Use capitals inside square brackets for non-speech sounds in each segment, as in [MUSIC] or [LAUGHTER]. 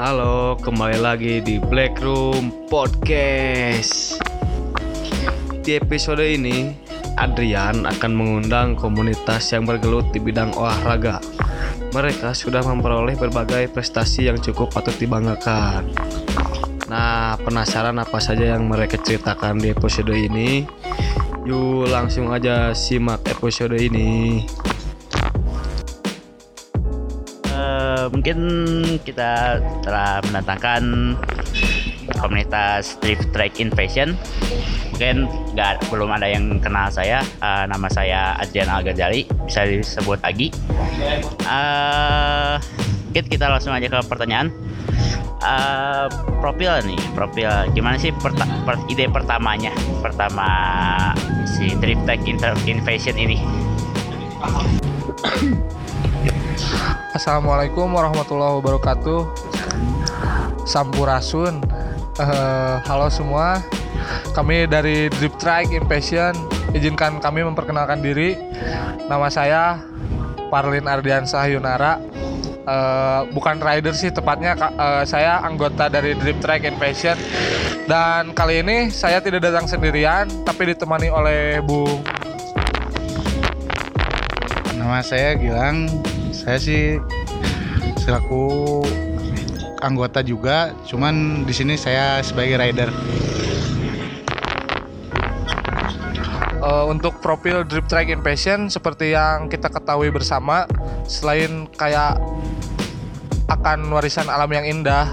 Halo, kembali lagi di Black Room Podcast. Di episode ini, Adrian akan mengundang komunitas yang bergelut di bidang olahraga. Mereka sudah memperoleh berbagai prestasi yang cukup patut dibanggakan. Nah, penasaran apa saja yang mereka ceritakan di episode ini? Yuk langsung aja simak episode ini. Mungkin kita telah mendatangkan komunitas Drift Track Invasion. Mungkin nggak belum ada yang kenal saya. Eh, nama saya Adrian Al Ghazali, bisa disebut Agi. Eh, mungkin kita langsung aja ke pertanyaan. Eh, profil nih, profil gimana sih perta- per- ide pertamanya, pertama si Drift Track Invasion ini? Assalamualaikum warahmatullahi wabarakatuh. Sampurasun. Eh, halo semua. Kami dari Drip Track Impatient. Izinkan kami memperkenalkan diri. Nama saya Parlin Ardiansah Yunara. Eh, bukan rider sih tepatnya eh, saya anggota dari Drip Track Impatient. Dan kali ini saya tidak datang sendirian tapi ditemani oleh Bung Nama saya Gilang. Saya sih selaku anggota juga, cuman di sini saya sebagai rider. Eh, untuk profil Drip Track Impatient seperti yang kita ketahui bersama selain kayak akan warisan alam yang indah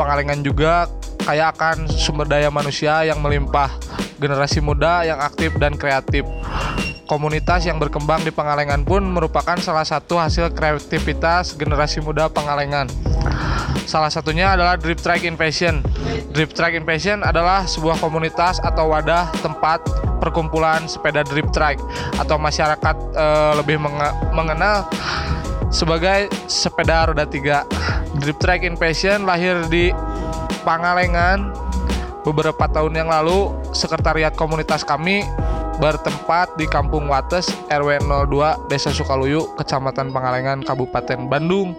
Pangalengan juga kaya akan sumber daya manusia yang melimpah generasi muda yang aktif dan kreatif komunitas yang berkembang di Pangalengan pun merupakan salah satu hasil kreativitas generasi muda Pangalengan Salah satunya adalah Drip Track Invasion. Drip Track Invasion adalah sebuah komunitas atau wadah tempat perkumpulan sepeda drip track atau masyarakat eh, lebih menge- mengenal sebagai sepeda roda tiga. Drip Track Invasion lahir di Pangalengan beberapa tahun yang lalu. Sekretariat komunitas kami bertempat di Kampung Wates RW 02 Desa Sukaluyu Kecamatan Pangalengan Kabupaten Bandung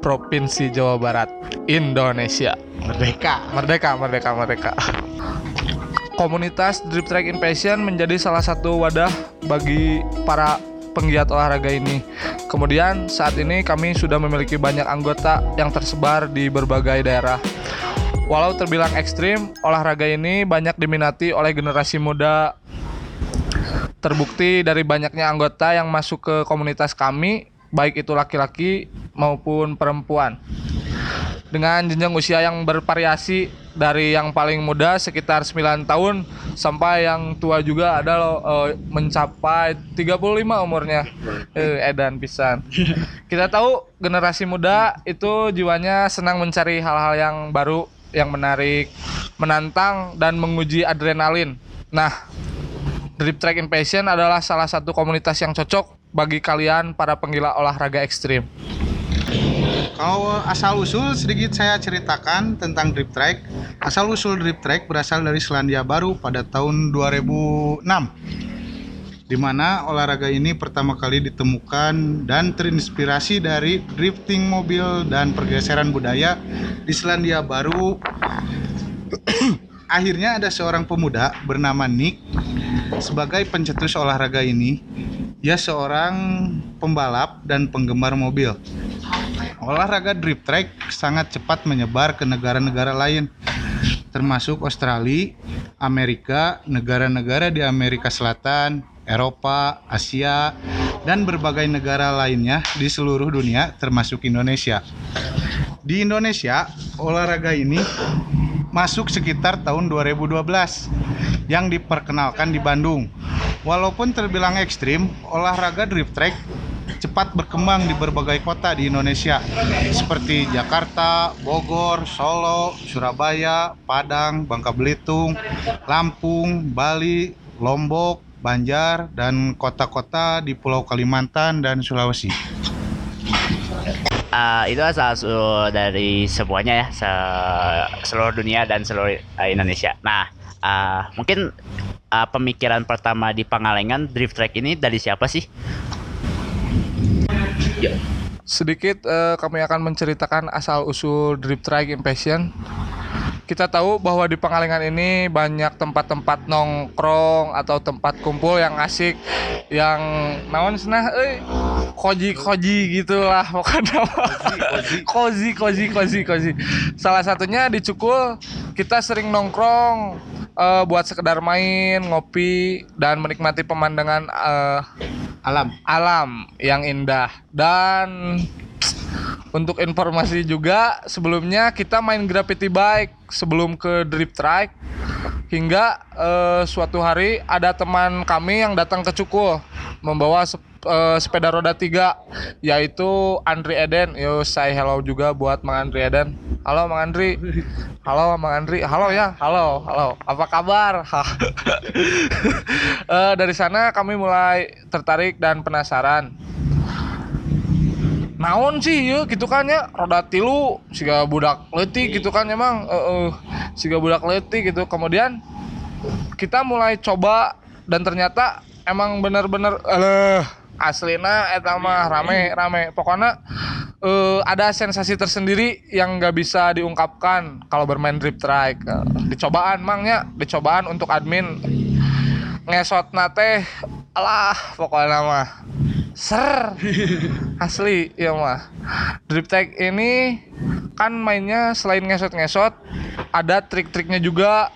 Provinsi Jawa Barat Indonesia Merdeka. Merdeka Merdeka Merdeka Komunitas Drip Track Invasion menjadi salah satu wadah bagi para penggiat olahraga ini. Kemudian saat ini kami sudah memiliki banyak anggota yang tersebar di berbagai daerah. Walau terbilang ekstrim, olahraga ini banyak diminati oleh generasi muda terbukti dari banyaknya anggota yang masuk ke komunitas kami, baik itu laki-laki maupun perempuan. Dengan jenjang usia yang bervariasi dari yang paling muda sekitar 9 tahun sampai yang tua juga ada loh eh, mencapai 35 umurnya. Eh, edan pisan. Kita tahu generasi muda itu jiwanya senang mencari hal-hal yang baru, yang menarik, menantang dan menguji adrenalin. Nah, Drip Track Impatient adalah salah satu komunitas yang cocok bagi kalian para penggila olahraga ekstrim. Kalau asal usul sedikit saya ceritakan tentang drip track. Asal usul drip track berasal dari Selandia Baru pada tahun 2006. Di mana olahraga ini pertama kali ditemukan dan terinspirasi dari drifting mobil dan pergeseran budaya di Selandia Baru. [CLEARS THROAT] Akhirnya ada seorang pemuda bernama Nick sebagai pencetus olahraga ini. Dia seorang pembalap dan penggemar mobil. Olahraga drip track sangat cepat menyebar ke negara-negara lain, termasuk Australia, Amerika, negara-negara di Amerika Selatan, Eropa, Asia, dan berbagai negara lainnya di seluruh dunia, termasuk Indonesia. Di Indonesia, olahraga ini masuk sekitar tahun 2012 yang diperkenalkan di Bandung. Walaupun terbilang ekstrim, olahraga drift track cepat berkembang di berbagai kota di Indonesia seperti Jakarta, Bogor, Solo, Surabaya, Padang, Bangka Belitung, Lampung, Bali, Lombok, Banjar, dan kota-kota di Pulau Kalimantan dan Sulawesi. Eh, itu asal usul dari semuanya ya se- seluruh dunia dan seluruh eh, Indonesia. Nah, eh, mungkin eh, pemikiran pertama di Pangalengan drift track ini dari siapa sih? sedikit eh, kami akan menceritakan asal usul drip track impatient. Kita tahu bahwa di Pangalengan ini banyak tempat-tempat nongkrong atau tempat kumpul yang asik, yang naon senah, eh [LAUGHS] koji koji gitulah pokoknya kozi kozi kozi kozi salah satunya di Cukul kita sering nongkrong eh, buat sekedar main ngopi dan menikmati pemandangan eh, Alam. alam yang indah. Dan untuk informasi juga sebelumnya kita main graffiti bike sebelum ke drip track. Hingga eh, suatu hari ada teman kami yang datang ke Cukul membawa sep- eh, sepeda roda tiga yaitu Andri Eden. Yo say hello juga buat Mang Andri Eden. Halo Mang Andri. Halo Mang Andri. Halo ya halo halo. Apa kabar. [LAUGHS] Eh, dari sana kami mulai tertarik dan penasaran naon sih ya gitu kan ya. Roda tilu siga budak leti gitu kan emang eh eh, siga budak leti gitu. Kemudian kita mulai coba dan ternyata emang bener-bener eh aslina eta mah rame rame. Pokoknya eh, ada sensasi tersendiri yang nggak bisa diungkapkan kalau bermain drip track Eh, dicobaan mangnya dicobaan untuk admin. Ngesot nate alah pokoknya mah ser. [LAUGHS] Asli ya mah. Drip tag ini kan mainnya selain ngesot-ngesot ada trik-triknya juga.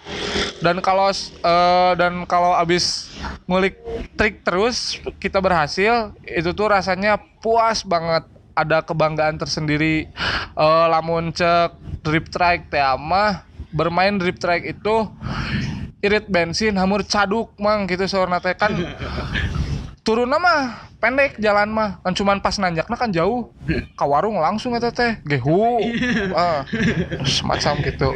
Dan kalau eh, dan kalau abis ngulik trik terus kita berhasil itu tuh rasanya puas banget. Ada kebanggaan tersendiri. Eh, lamun cek drip track teh mah bermain drip track itu irit bensin hamur caduk mang gitu seorang teh. Kan [LAUGHS] turun mah pendek jalan mah kan cuman pas nanjaknya kan jauh. [LAUGHS] Ke warung langsung eta teh gehu. Ah, semacam gitu.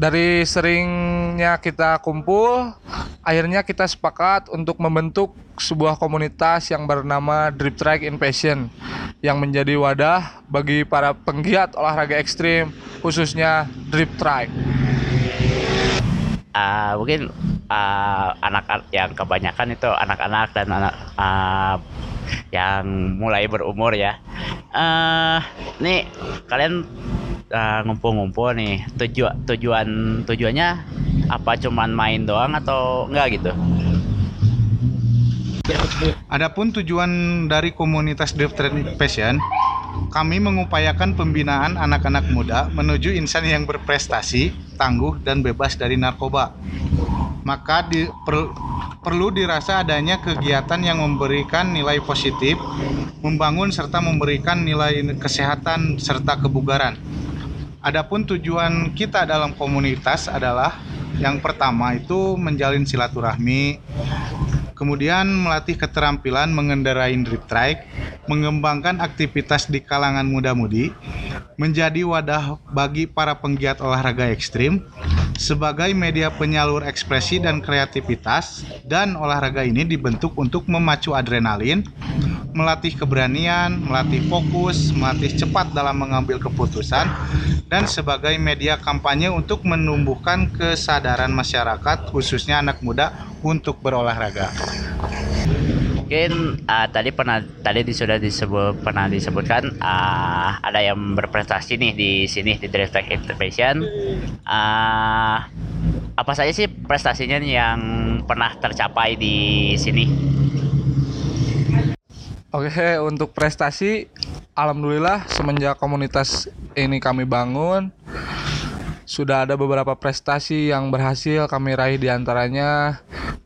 Dari seringnya kita kumpul akhirnya kita sepakat untuk membentuk sebuah komunitas yang bernama Drip Track in Passion yang menjadi wadah bagi para penggiat olahraga ekstrim khususnya drip track. Ah, mungkin ah, anak yang kebanyakan itu anak-anak dan anak ah, yang mulai berumur ya. eh nih kalian ah, ngumpul-ngumpul nih tujuan tujuan tujuannya apa cuman main doang atau enggak gitu? Adapun tujuan dari komunitas Drift Training Passion, kami mengupayakan pembinaan anak-anak muda menuju insan yang berprestasi, tangguh, dan bebas dari narkoba. Maka di- per- perlu dirasa adanya kegiatan yang memberikan nilai positif, membangun serta memberikan nilai kesehatan serta kebugaran. Adapun tujuan kita dalam komunitas adalah yang pertama itu menjalin silaturahmi, kemudian melatih keterampilan mengendarai drip trike, mengembangkan aktivitas di kalangan muda-mudi, menjadi wadah bagi para penggiat olahraga ekstrim, sebagai media penyalur ekspresi dan kreativitas, dan olahraga ini dibentuk untuk memacu adrenalin, melatih keberanian, melatih fokus, melatih cepat dalam mengambil keputusan, dan sebagai media kampanye untuk menumbuhkan kesadaran masyarakat, khususnya anak muda, untuk berolahraga. Mungkin ah, tadi pernah tadi di- sudah disebut pernah disebutkan ah, ada yang berprestasi nih di sini di Drift Track Intervention. Ah, apa saja sih prestasinya yang pernah tercapai di sini? Oke, untuk prestasi, alhamdulillah semenjak komunitas ini kami bangun, sudah ada beberapa prestasi yang berhasil kami raih di antaranya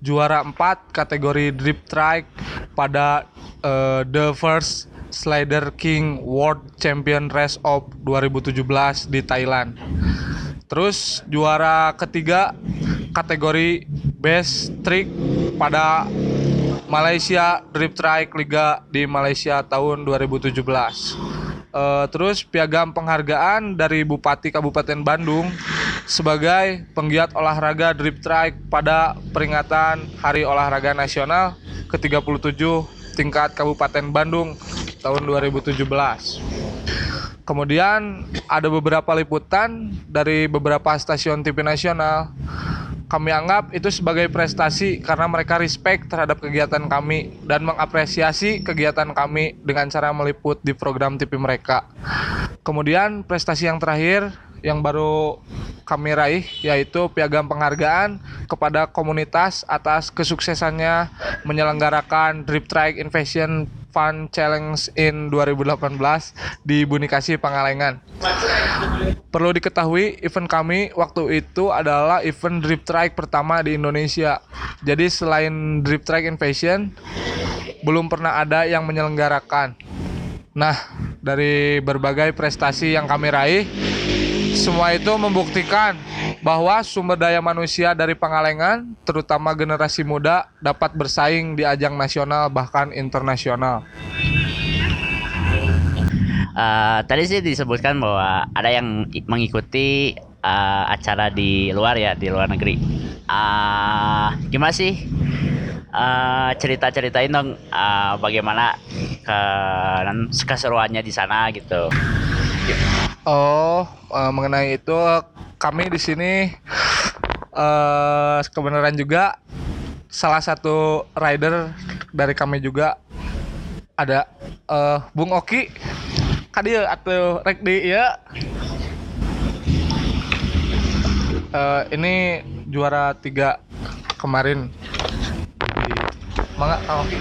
juara 4 kategori drip trike pada eh, The First Slider King World Champion Race of 2017 di Thailand. Terus juara ketiga kategori Best Trick pada Malaysia Drip Trike Liga di Malaysia tahun 2017. Eh, terus piagam penghargaan dari Bupati Kabupaten Bandung sebagai penggiat olahraga drip trike pada peringatan Hari Olahraga Nasional ke-37 tingkat Kabupaten Bandung tahun 2017. Kemudian ada beberapa liputan dari beberapa stasiun TV nasional. Kami anggap itu sebagai prestasi karena mereka respect terhadap kegiatan kami dan mengapresiasi kegiatan kami dengan cara meliput di program TV mereka. Kemudian prestasi yang terakhir yang baru kami raih yaitu piagam penghargaan kepada komunitas atas kesuksesannya menyelenggarakan Drip Track Invasion Fun Challenge in 2018 di Bunikasi Pangalengan. Perlu diketahui, event kami waktu itu adalah event drip track pertama di Indonesia. Jadi selain drip track invasion, belum pernah ada yang menyelenggarakan. Nah, dari berbagai prestasi yang kami raih, semua itu membuktikan bahwa sumber daya manusia dari Pangalengan, terutama generasi muda, dapat bersaing di ajang nasional bahkan internasional. Eh, tadi sih disebutkan bahwa ada yang mengikuti eh, acara di luar ya di luar negeri. Ah, gimana sih? Eh, cerita-ceritain dong eh, bagaimana ke keseruannya di sana gitu. Oh, eh, mengenai itu kami di sini eh kebenaran juga salah satu rider dari kami juga ada eh Bung Oki. Kadia atau rek di ya. Eh, ini juara tiga kemarin. Mangga Kang Oki.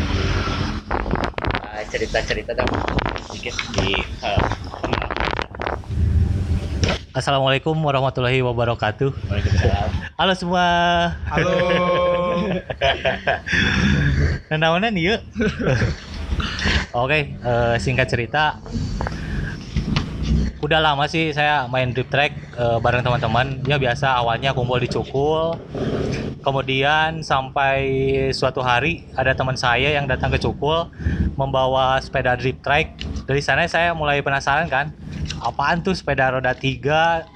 Cerita-cerita dong sedikit di eh, Assalamualaikum warahmatullahi wabarakatuh. Waalaikumsalam. Halo semua. Halo. [LAUGHS] Nanaonan yuk. Oke, eh, singkat cerita. Udah lama sih saya main drip track eh, bareng teman-teman. Ya biasa awalnya kumpul di Cukul. Kemudian sampai suatu hari ada teman saya yang datang ke Cukul membawa sepeda drip track. Dari sana saya mulai penasaran kan, apaan tuh sepeda roda tiga?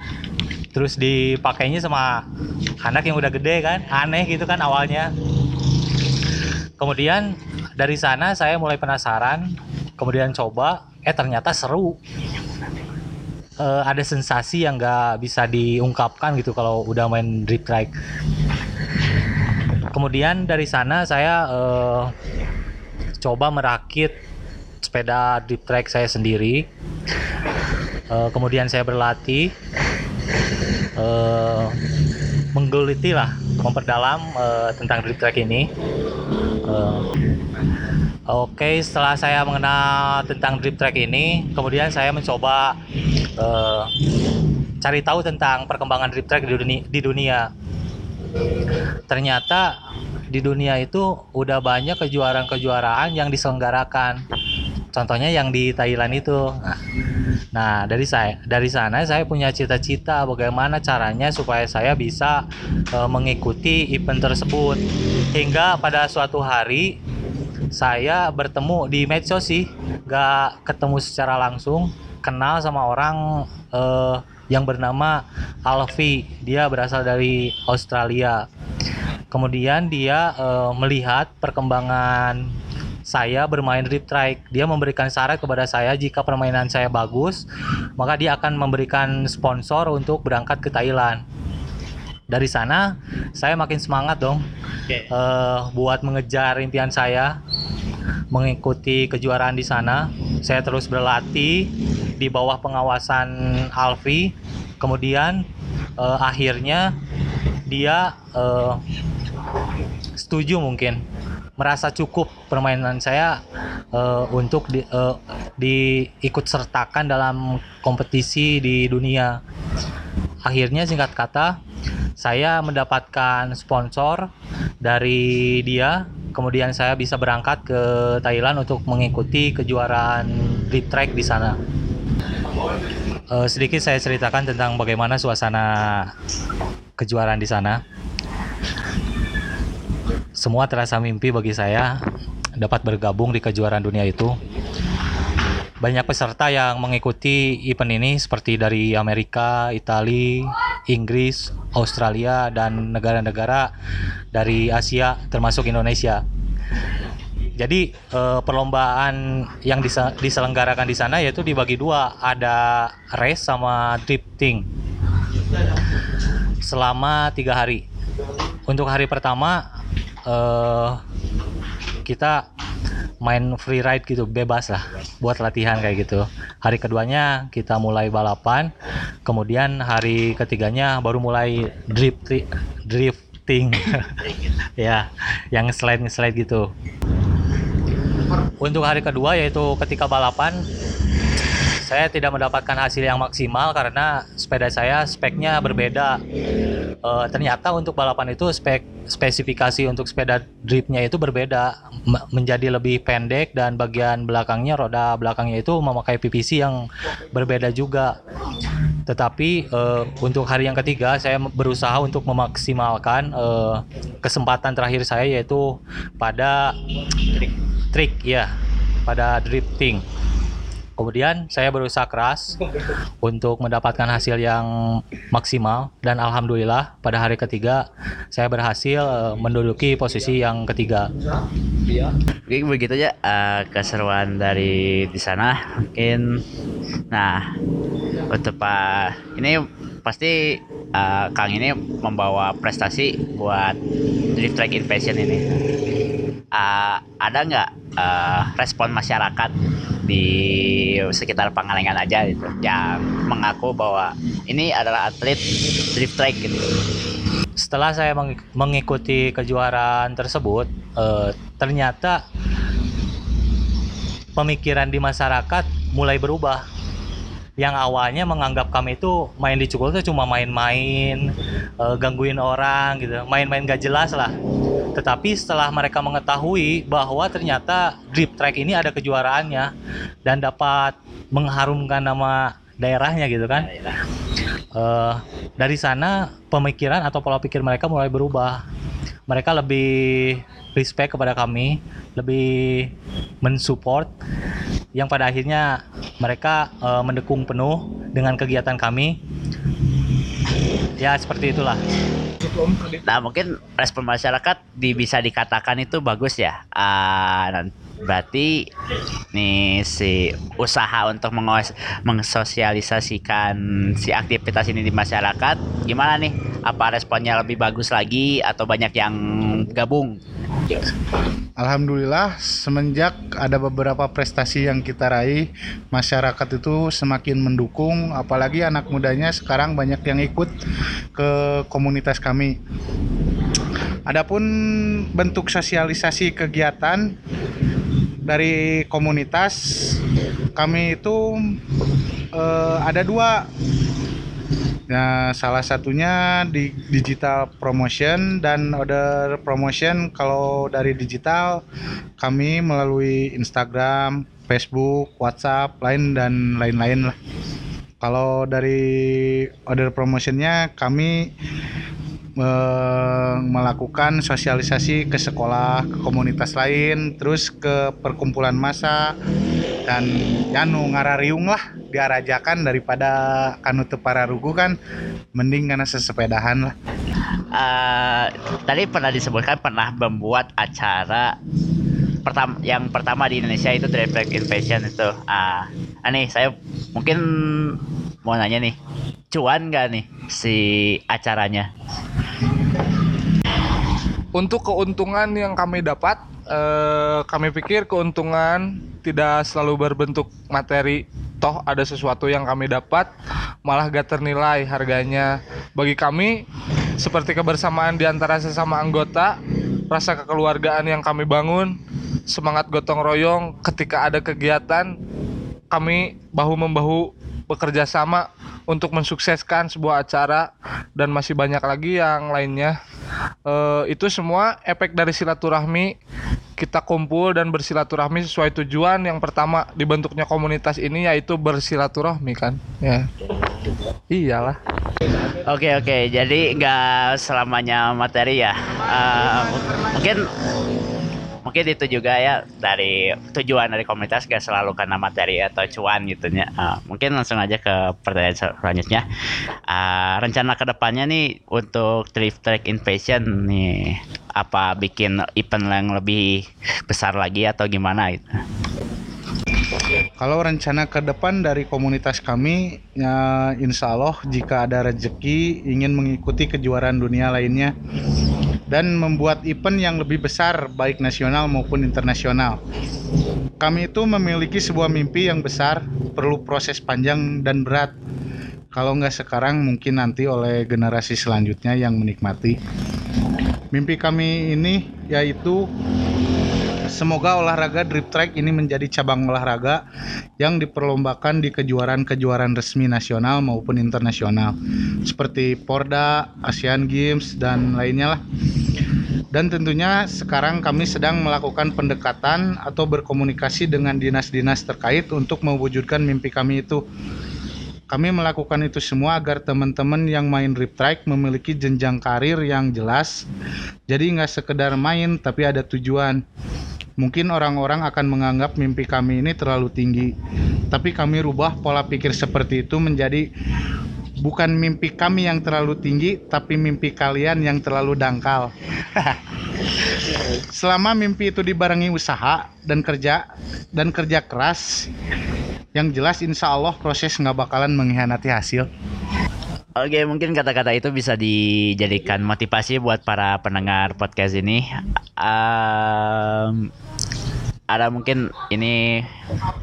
Terus dipakainya sama anak yang udah gede kan? Aneh gitu kan awalnya. Kemudian dari sana saya mulai penasaran kemudian coba eh ternyata seru. Eh, ada sensasi yang nggak bisa diungkapkan gitu kalau udah main drip track kemudian dari sana saya eh, coba merakit sepeda drip track saya sendiri Eh, kemudian saya berlatih eh, menggeliti lah memperdalam eh, tentang drip track ini Eh, Oke, setelah saya mengenal tentang drip track ini, kemudian saya mencoba eh, cari tahu tentang perkembangan drip track di dunia. Di dunia. Ternyata di dunia itu udah banyak kejuaraan-kejuaraan yang diselenggarakan. Contohnya yang di Thailand itu. Nah, nah, dari saya dari sana saya punya cita-cita bagaimana caranya supaya saya bisa eh, mengikuti event tersebut. Hingga pada suatu hari saya bertemu di medsos sih. Gak ketemu secara langsung kenal sama orang eh, yang bernama Alfi. Dia berasal dari Australia. Kemudian dia eh, melihat perkembangan saya bermain track dia memberikan syarat kepada saya jika permainan saya bagus maka dia akan memberikan sponsor untuk berangkat ke Thailand dari sana saya makin semangat dong Oke. eh, buat mengejar impian saya mengikuti kejuaraan di sana. Saya terus berlatih di bawah pengawasan Alfi. Kemudian eh, akhirnya dia eh, setuju mungkin merasa cukup permainan saya eh, untuk di, eh, diikut sertakan dalam kompetisi di dunia. Akhirnya singkat kata saya mendapatkan sponsor dari dia. Kemudian saya bisa berangkat ke Thailand untuk mengikuti kejuaraan drip track di sana. Eh, sedikit saya ceritakan tentang bagaimana suasana kejuaraan di sana semua terasa mimpi bagi saya dapat bergabung di kejuaraan dunia itu banyak peserta yang mengikuti event ini seperti dari Amerika, Italia, Inggris, Australia, dan negara-negara dari Asia termasuk Indonesia. Jadi eh, perlombaan yang dise- diselenggarakan di sana yaitu dibagi dua, ada race sama drifting selama tiga hari. untuk hari pertama eh kita main free ride gitu bebas lah buat latihan kayak gitu. Hari keduanya kita mulai balapan kemudian hari ketiganya baru mulai drift drifting. [LAUGHS] Ya yang slide slide gitu. Untuk hari kedua yaitu ketika balapan saya tidak mendapatkan hasil yang maksimal karena sepeda saya speknya berbeda. Eh, ternyata untuk balapan itu spek spesifikasi untuk sepeda driftnya itu berbeda, menjadi lebih pendek dan bagian belakangnya roda belakangnya itu memakai PVC yang berbeda juga. Tetapi eh, untuk hari yang ketiga saya berusaha untuk memaksimalkan eh, kesempatan terakhir saya yaitu pada trik ya pada drifting. Kemudian saya berusaha keras untuk mendapatkan hasil yang maksimal. Dan alhamdulillah pada hari ketiga saya berhasil eh, menduduki posisi yang ketiga. Oke begitu aja eh, keseruan dari di sana mungkin. Nah untuk pak ini pasti eh, Kang ini membawa prestasi buat Drift Track Invasion ini. Eh, ada nggak eh, respon masyarakat di sekitar Pangalengan aja gitu yang mengaku bahwa ini adalah atlet drift track gitu Setelah saya meng- mengikuti kejuaraan tersebut, eh, ternyata pemikiran di masyarakat mulai berubah. Yang awalnya menganggap kami itu main di Cukul itu cuma main-main, eh, gangguin orang gitu, main-main gak jelas lah. Tetapi setelah mereka mengetahui bahwa ternyata drip track ini ada kejuaraannya dan dapat mengharumkan nama daerahnya gitu kan. Eh, dari sana pemikiran atau pola pikir mereka mulai berubah. Mereka lebih respect kepada kami, lebih mensupport yang pada akhirnya mereka eh, mendukung penuh dengan kegiatan kami. Ya seperti itulah. Nah mungkin respon masyarakat di, bisa dikatakan itu bagus ya. Dan berarti nih si usaha untuk mengos- mengsosialisasikan si aktivitas ini di masyarakat gimana nih? Apa responnya lebih bagus lagi atau banyak yang gabung? Alhamdulillah semenjak ada beberapa prestasi yang kita raih masyarakat itu semakin mendukung apalagi anak mudanya sekarang banyak yang ikut ke komunitas kami. Adapun bentuk sosialisasi kegiatan dari komunitas kami itu eh, ada dua Nah, salah satunya di digital promotion dan order promotion kalau dari digital kami melalui Instagram, Facebook, WhatsApp, lain dan lain-lain lah. Kalau dari order promotionnya kami eh, melakukan sosialisasi ke sekolah, ke komunitas lain, terus ke perkumpulan massa dan ya nu ngarariung lah diarajakan daripada kanu teu pararugu kan mending karena sesepedahan lah. Eh, tadi pernah disebutkan pernah membuat acara pertama yang pertama di Indonesia itu Drive Track Invasion itu. Ah, ah nih saya mungkin mau nanya nih, cuan nggak nih si acaranya? Untuk keuntungan yang kami dapat, eh, kami pikir keuntungan tidak selalu berbentuk materi. Toh ada sesuatu yang kami dapat, malah gak ternilai harganya. Bagi kami, seperti kebersamaan di antara sesama anggota, rasa kekeluargaan yang kami bangun, semangat gotong royong ketika ada kegiatan, kami bahu-membahu bekerja sama untuk mensukseskan sebuah acara dan masih banyak lagi yang lainnya. Eh, itu semua efek dari silaturahmi kita kumpul dan bersilaturahmi sesuai tujuan yang pertama dibentuknya komunitas ini yaitu bersilaturahmi kan ya iyalah Oke oke, jadi nggak selamanya materi ya. Eh, mungkin mungkin itu juga ya dari tujuan dari komunitas gak selalu karena materi atau cuan gitu ya. Eh, mungkin langsung aja ke pertanyaan selanjutnya. Eh, rencana ke depannya nih untuk Drift Track Invasion nih apa bikin event yang lebih besar lagi atau gimana gitu? Kalau rencana ke depan dari komunitas kami, ya insya Allah jika ada rezeki ingin mengikuti kejuaraan dunia lainnya, dan membuat event yang lebih besar baik nasional maupun internasional. Kami itu memiliki sebuah mimpi yang besar, perlu proses panjang dan berat. Kalau nggak sekarang mungkin nanti oleh generasi selanjutnya yang menikmati. Mimpi kami ini yaitu Semoga olahraga drip track ini menjadi cabang olahraga yang diperlombakan di kejuaraan-kejuaraan resmi nasional maupun internasional seperti Porda, Asian Games dan lainnya lah. Dan tentunya sekarang kami sedang melakukan pendekatan atau berkomunikasi dengan dinas-dinas terkait untuk mewujudkan mimpi kami itu. Kami melakukan itu semua agar teman-teman yang main drip track memiliki jenjang karir yang jelas. Jadi nggak sekedar main tapi ada tujuan. Mungkin orang-orang akan menganggap mimpi kami ini terlalu tinggi, tapi kami rubah pola pikir seperti itu menjadi bukan mimpi kami yang terlalu tinggi, tapi mimpi kalian yang terlalu dangkal. [LAUGHS] Selama mimpi itu dibarengi usaha dan kerja dan kerja keras, yang jelas insya Allah proses nggak bakalan mengkhianati hasil. Oke, mungkin kata-kata itu bisa dijadikan motivasi buat para pendengar podcast ini. Um, ada mungkin ini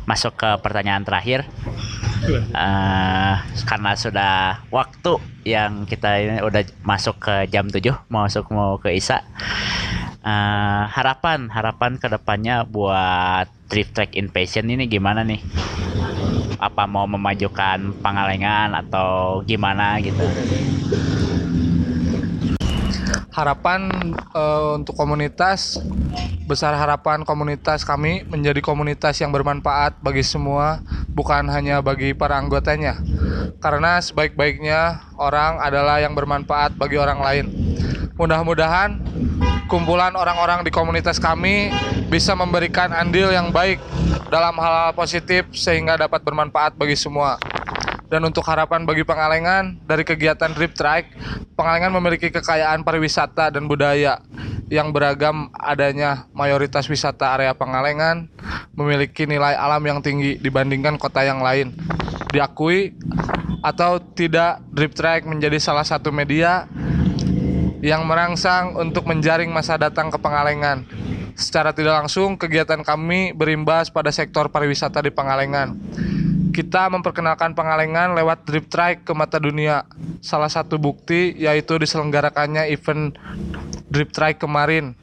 masuk ke pertanyaan terakhir. Uh, karena sudah waktu yang kita ini udah masuk ke jam 7 mau masuk mau ke Isa. Uh, harapan harapan ke depannya buat Drift Track Invasion ini gimana nih? apa mau memajukan Pangalengan atau gimana gitu? harapan uh, untuk komunitas besar harapan komunitas kami menjadi komunitas yang bermanfaat bagi semua bukan hanya bagi para anggotanya karena sebaik-baiknya orang adalah yang bermanfaat bagi orang lain mudah-mudahan kumpulan orang-orang di komunitas kami bisa memberikan andil yang baik dalam hal-hal positif sehingga dapat bermanfaat bagi semua. Dan untuk harapan bagi Pengalengan dari kegiatan Drip Trike, Pengalengan memiliki kekayaan pariwisata dan budaya yang beragam adanya mayoritas wisata area Pengalengan memiliki nilai alam yang tinggi dibandingkan kota yang lain. Diakui atau tidak Drip Trike menjadi salah satu media yang merangsang untuk menjaring masa datang ke Pengalengan. Secara tidak langsung, kegiatan kami berimbas pada sektor pariwisata di Pengalengan. Kita memperkenalkan Pengalengan lewat drip trike ke mata dunia. Salah satu bukti yaitu diselenggarakannya event drip trike kemarin.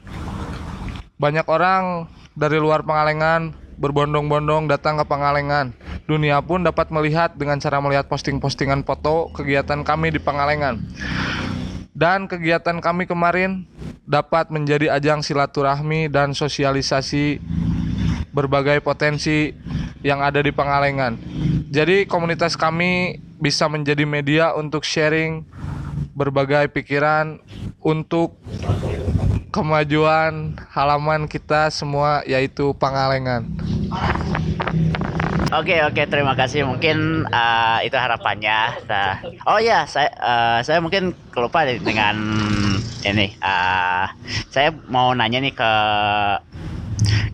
Banyak orang dari luar Pengalengan berbondong-bondong datang ke Pengalengan. Dunia pun dapat melihat dengan cara melihat posting-postingan foto kegiatan kami di Pengalengan. Dan kegiatan kami kemarin dapat menjadi ajang silaturahmi dan sosialisasi berbagai potensi yang ada di Pangalengan. Jadi komunitas kami bisa menjadi media untuk sharing berbagai pikiran untuk kemajuan halaman kita semua yaitu Pangalengan. Oke oke terima kasih mungkin uh, itu harapannya. Nah, oh ya saya uh, saya mungkin kelupa dengan ini. Uh, saya mau nanya nih ke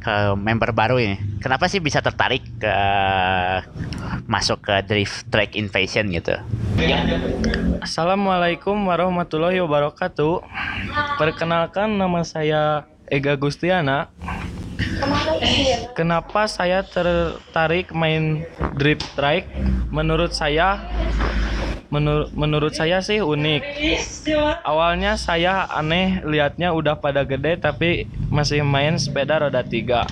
ke member baru ini. Kenapa sih bisa tertarik ke masuk ke Drift Track Invasion gitu? Assalamualaikum warahmatullahi wabarakatuh. Perkenalkan nama saya Ega Gustiana. Kenapa saya tertarik main drip trike? Menurut saya menur menurut saya sih unik. Awalnya saya aneh liatnya udah pada gede tapi masih main sepeda roda tiga.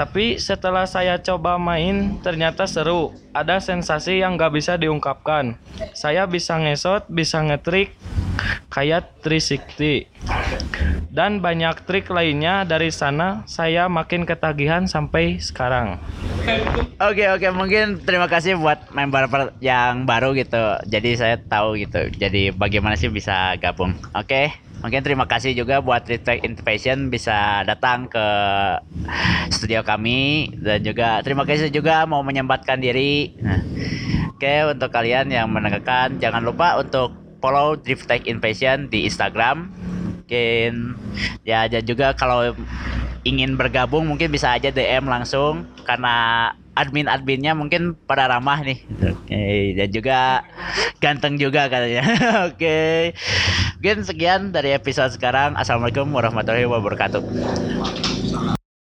Tapi setelah saya coba main ternyata seru. Ada sensasi yang gak bisa diungkapkan. Saya bisa ngesot, bisa ngetrik kayak 360. Dan banyak trik lainnya dari sana saya makin ketagihan sampai sekarang. Oke oke mungkin terima kasih buat member yang baru gitu. Jadi saya tahu gitu. Jadi bagaimana sih bisa gabung. Oke. Mungkin terima kasih juga buat Retake Innovation bisa datang ke studio kami dan juga terima kasih juga mau menyempatkan diri. Nah, Oke untuk kalian yang mendengarkan jangan lupa untuk follow Drift Tech Invasion di Instagram. Mungkin ya dan juga kalau ingin bergabung mungkin bisa aja DM langsung karena admin-adminnya mungkin pada ramah nih. Oke, dan juga ganteng juga katanya. [LAUGHS] Oke. Mungkin sekian dari episode sekarang. Assalamualaikum warahmatullahi wabarakatuh.